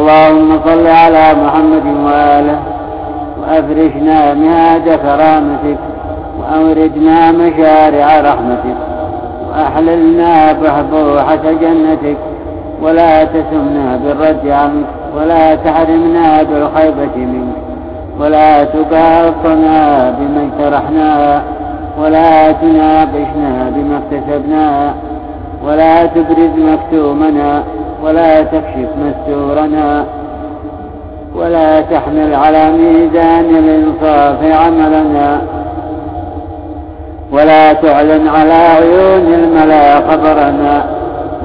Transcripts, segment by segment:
اللهم صل على محمد وآله وأفرشنا مهاد كرامتك وأوردنا مشارع رحمتك وأحللنا بحبوحة جنتك ولا تسمنا بالرد عنك ولا تحرمنا بالخيبة منك ولا تباطنا بما اجترحنا ولا تناقشنا بما اكتسبنا ولا تبرز مكتومنا ولا تكشف مستورنا ولا تحمل على ميزان الإنصاف عملنا ولا تعلن على عيون الملا خبرنا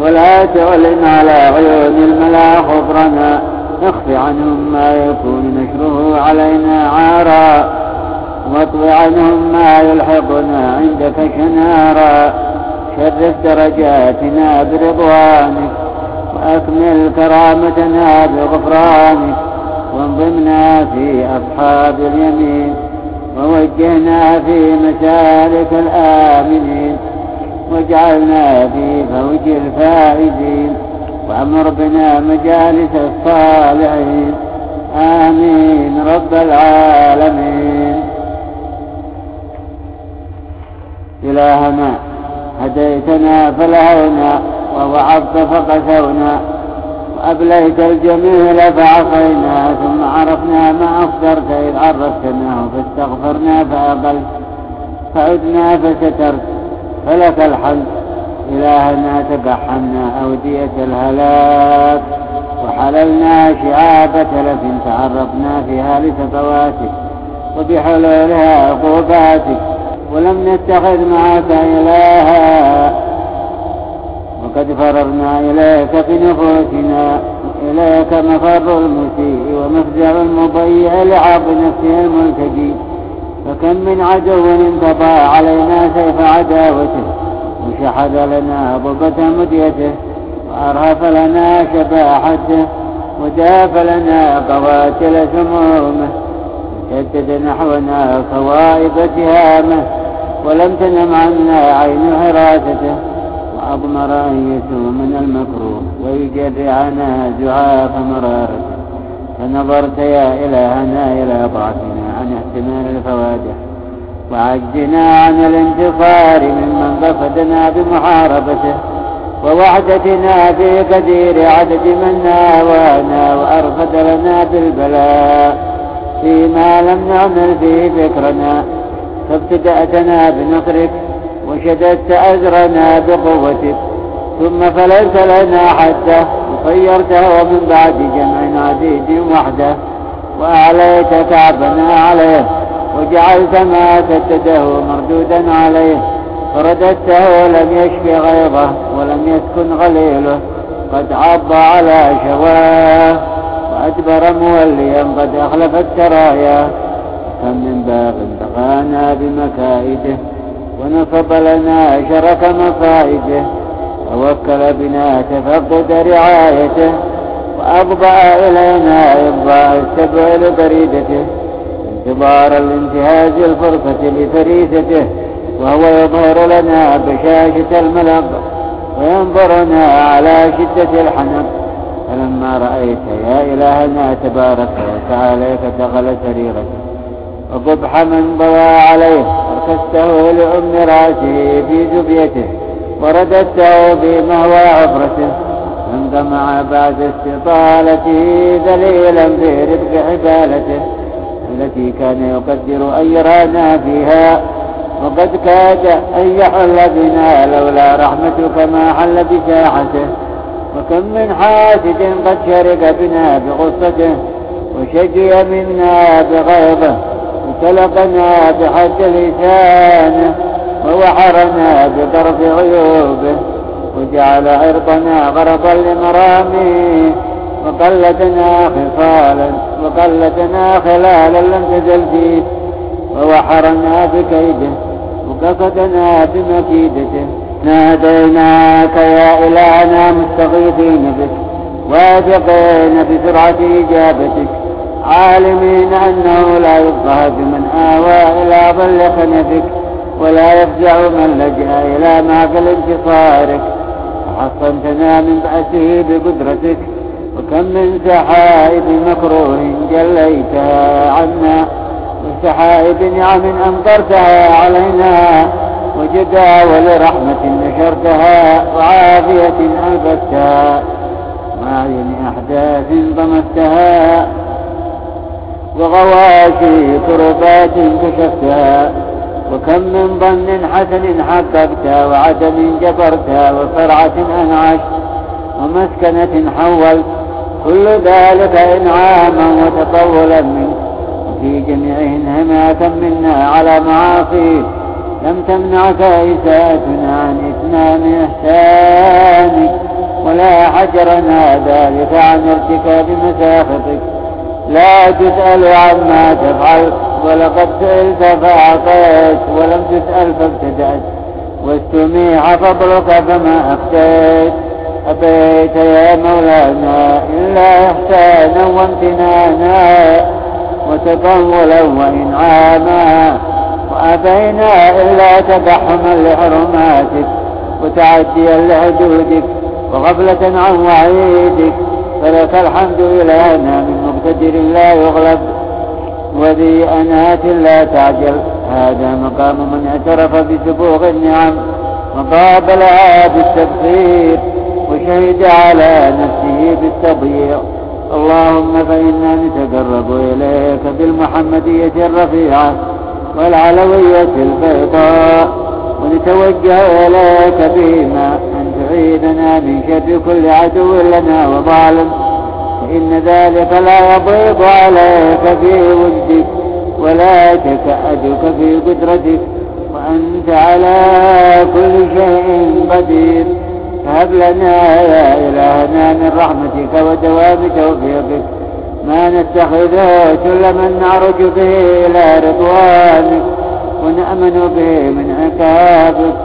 ولا تعلن على عيون الملا خبرنا اخف عنهم ما يكون نشره علينا عارا واطوي عنهم ما يلحقنا عندك شنارا شرف درجاتنا برضوانك وأكمل كرامتنا بغفرانك وانضمنا في أصحاب اليمين ووجهنا في مسالك الآمنين واجعلنا في فوج الفائزين وأمر بنا مجالس الصالحين. آمين رب العالمين. إلهنا هديتنا فلهونا. ووعظت فقسونا وأبليت الجميل فعصينا ثم عرفنا ما أصدرت إذ عرفتناه فاستغفرنا فأقلت فعدنا فسترت فلك الحمد. إلهنا تبحمنا أودية الهلاك وحللنا شعاب تلف تعرفنا فيها لسطواتك وبحلولها عقوباتك ولم نتخذ معك إلها. وقد فررنا إليك بنفوسنا إليك مفر المسيء ومفزع المضيع لعاب نفسه الملتجي فكم من عدو انقضى علينا سيف عداوته وشحذ لنا ضبة مديته وأرهف لنا شباحته وداف لنا قواتل سمومه. شدد نحونا صوائب تهامه ولم تنم عنا عين حراسته وأضمر أن يسوء من المكروه ويجرعنا زعاف مرارته فنظرت يا إلهنا إلى ضعفنا عن احتمال الفواجع وعجنا عن الانتصار ممن قصدنا بمحاربته. ووعدتنا بقدير عدد من ناوانا وأرفد لنا بالبلاء. فيما لم نعمل به فكرنا فابتدأتنا بنصرك وشددت أزرنا بقوتك ثم فليت لنا حده وطيرته ومن بعد جمع عديد وحده وأعليت كعبنا عليه وجعلت ما سدده مردودا عليه فرددته لم يشفي غيظه ولم يسكن غليله قد عض على شواه وأدبر موليا قد أخلف السرايا كم من باغ بغانا بمكائده. ونصب لنا شرك مصائده ووكل بنا تفقد رعايته وأضبع إلينا إضاء السبع لبريدته. انتظار الانتهاز الفرصة لفريسته وهو يظهر لنا بشاشة الملق. وينظرنا على شدة الحنق فلما رأيت يا إلهنا تبارك وتعالى دخل سريرته. وقبح من ضوى عليه. أركسته لأم راسه في زبيته ورددته بمهوى عبرته. انقمع بعد استطالته ذليلا برفق حبالته التي كان يقدر أن يرانا فيها وقد كاد أن يحل بنا لولا رحمتك ما حل بساحته وكم من حاسد قد شرك بنا بغصته وشجي منا بغيظه. وسلقنا بحد لسانه ووحرنا بطرف عيوبه وجعل عرضنا غرضا لمراميه وقلتنا خصالا وقلتنا خلالا لم تزل فيه ووحرنا بكيده وقصدنا بمكيدته ناديناك يا إلهنا مستغيثين بك واثقين بسرعة إجابتك عالمين أنه لا يبقى بمن آوى إلى ظل خنفك ولا يفزع من لجأ إلى معقل انتصارك وحصنتنا من بأسه بقدرتك وكم من سحائب مكروه جليتها عنا. وسحائب نعم أمطرتها علينا وجداول رحمة نشرتها وعافية ألبستها وعين أحداث ضمستها وغواشي كربات كشفتها. وكم من ظن حسن حققتها وعدم جبرتها وفرعة أنعشت ومسكنة حولت. كل ذلك إنعاما وتطولا منك وفي جميعهن هماة منا على معاصي لم تمنعك إساءتنا عن إتمام إحسانك. ولا حجرنا ذلك عن ارتكاب مساختك لا تسأل عما تفعل ولقد سئلت فأعطيت ولم تسأل فابتدأت واستميع فضلك فما أفتيت. أبيت يا مولانا إلا إحسانا وامتنانا وتطولا وإنعاما. وأبينا إلا تبحما لحرماتك وتعديا لحدودك وغفلة عن وعيدك. فلك الحمد إلهنا من مقتدر لا يغلب. وذي أنات لا تعجل. هذا مقام من اعترف بسبوغ النعم. وقابلها بالتبخير وشهد على نفسه بالتضييع. اللهم فإنا نتقرب إليك بالمحمدية الرفيعة والعلوية البيضاء. ونتوجه إليك بما أن تعيدنا من شر كل عدو لنا وظالم. فإن ذلك لا يضيق عليك في وجدك ولا تكأدك في قدرتك وأنت على كل شيء قدير. فهب لنا يا إلهنا من رحمتك ودوام توفيقك. ما نتخذه كل من نعرج به إلى رضوانك ونأمن به من عقابك.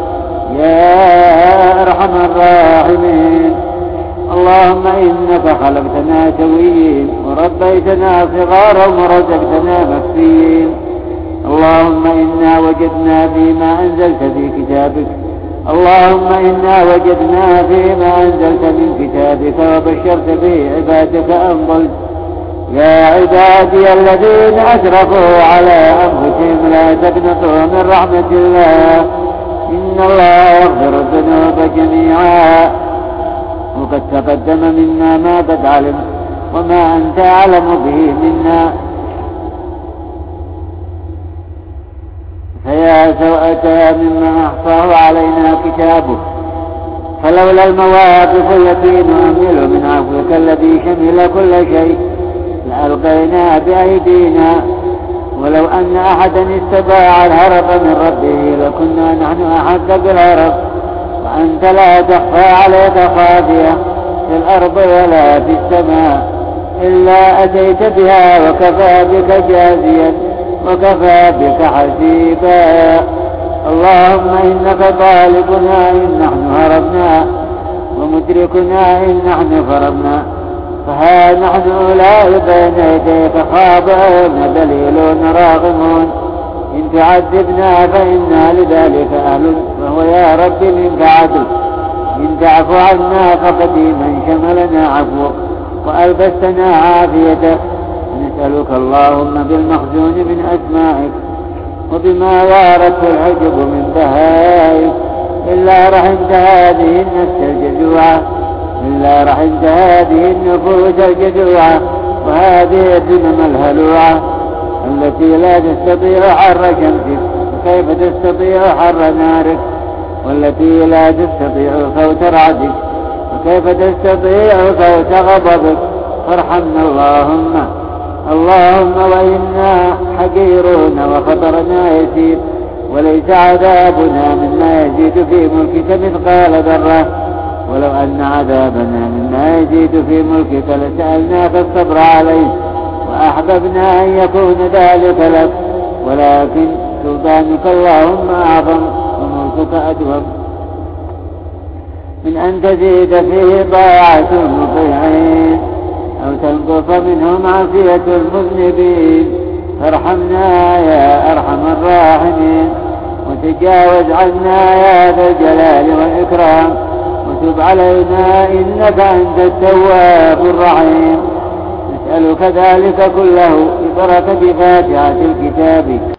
يا أرحم الراحمين. اللهم إنك خلقتنا سويين وربيتنا صغارا ورزقتنا مكفيين اللهم إنا وجدنا فيما أنزلت في كتابك. اللهم إنا وجدنا فيما أنزلت من كتابك وبشرت به عبادك أنضلت يا عبادي الذين أسرفوا على أنفسهم لا تقنطوا من رحمة الله. إن الله يغفر الذنوب جميعا. وقد تقدم منا ما قد علم وما أنت أعلم به منا. فيا سوءة مما أحصاه علينا كتابه فلولا المواقف التي نؤمل من عفوك الذي شمل كل شيء لألقينا بأيدينا. ولو أن أحدا استطاع الهرب من ربه لكنا نحن أحق بالهرب. وأنت لا تخفى عليك خافية في الأرض ولا في السماء إلا أتيت بها وكفى بك جازيا وكفى بك حسيبا. اللهم إنك طالبنا إن نحن هربنا ومدركنا إن نحن فربنا فها نحن أولئك بين يديك خاضعون دليلون راغمون. إن تعذبنا فإنا لذلك أهل وهو يا رب منك عدل إن تعفو عنا فقديما شملنا عفوك وألبستنا عافيتك نسألك اللهم بالمخزون من أسمائك وبما وارته الحجب من بهائك. إلا رحمت هذه النفس الجزوعة. إلا رحمت هذه النفوس الجزوعة. وهذه الذمم الهلوعة التي لا تستطيع حر شمسك. وكيف تستطيع حر نارك؟ والتي لا تستطيع فوت رعدك وكيف تستطيع فوت غضبك؟ فارحمنا اللهم. اللهم وإنا حقيرون وخطرنا يسير. وليس عذابنا مما يزيد في ملكك مثقال ذرة. ولو أن عذابنا مما يزيد في ملكك لسألناك الصبر عليه. وأحببنا أن يكون ذلك لك. ولكن سلطانك اللهم أعظم. أدوم من أن تزيد فيه طاعة المطيعين أو تنقص منه معصية المذنبين. فارحمنا يا أرحم الراحمين وتجاوز عنا يا ذا الجلال والإكرام. وتب علينا إنك أنت التواب الرحيم. نسألك ذلك كله ببركة فاتحة الكتاب.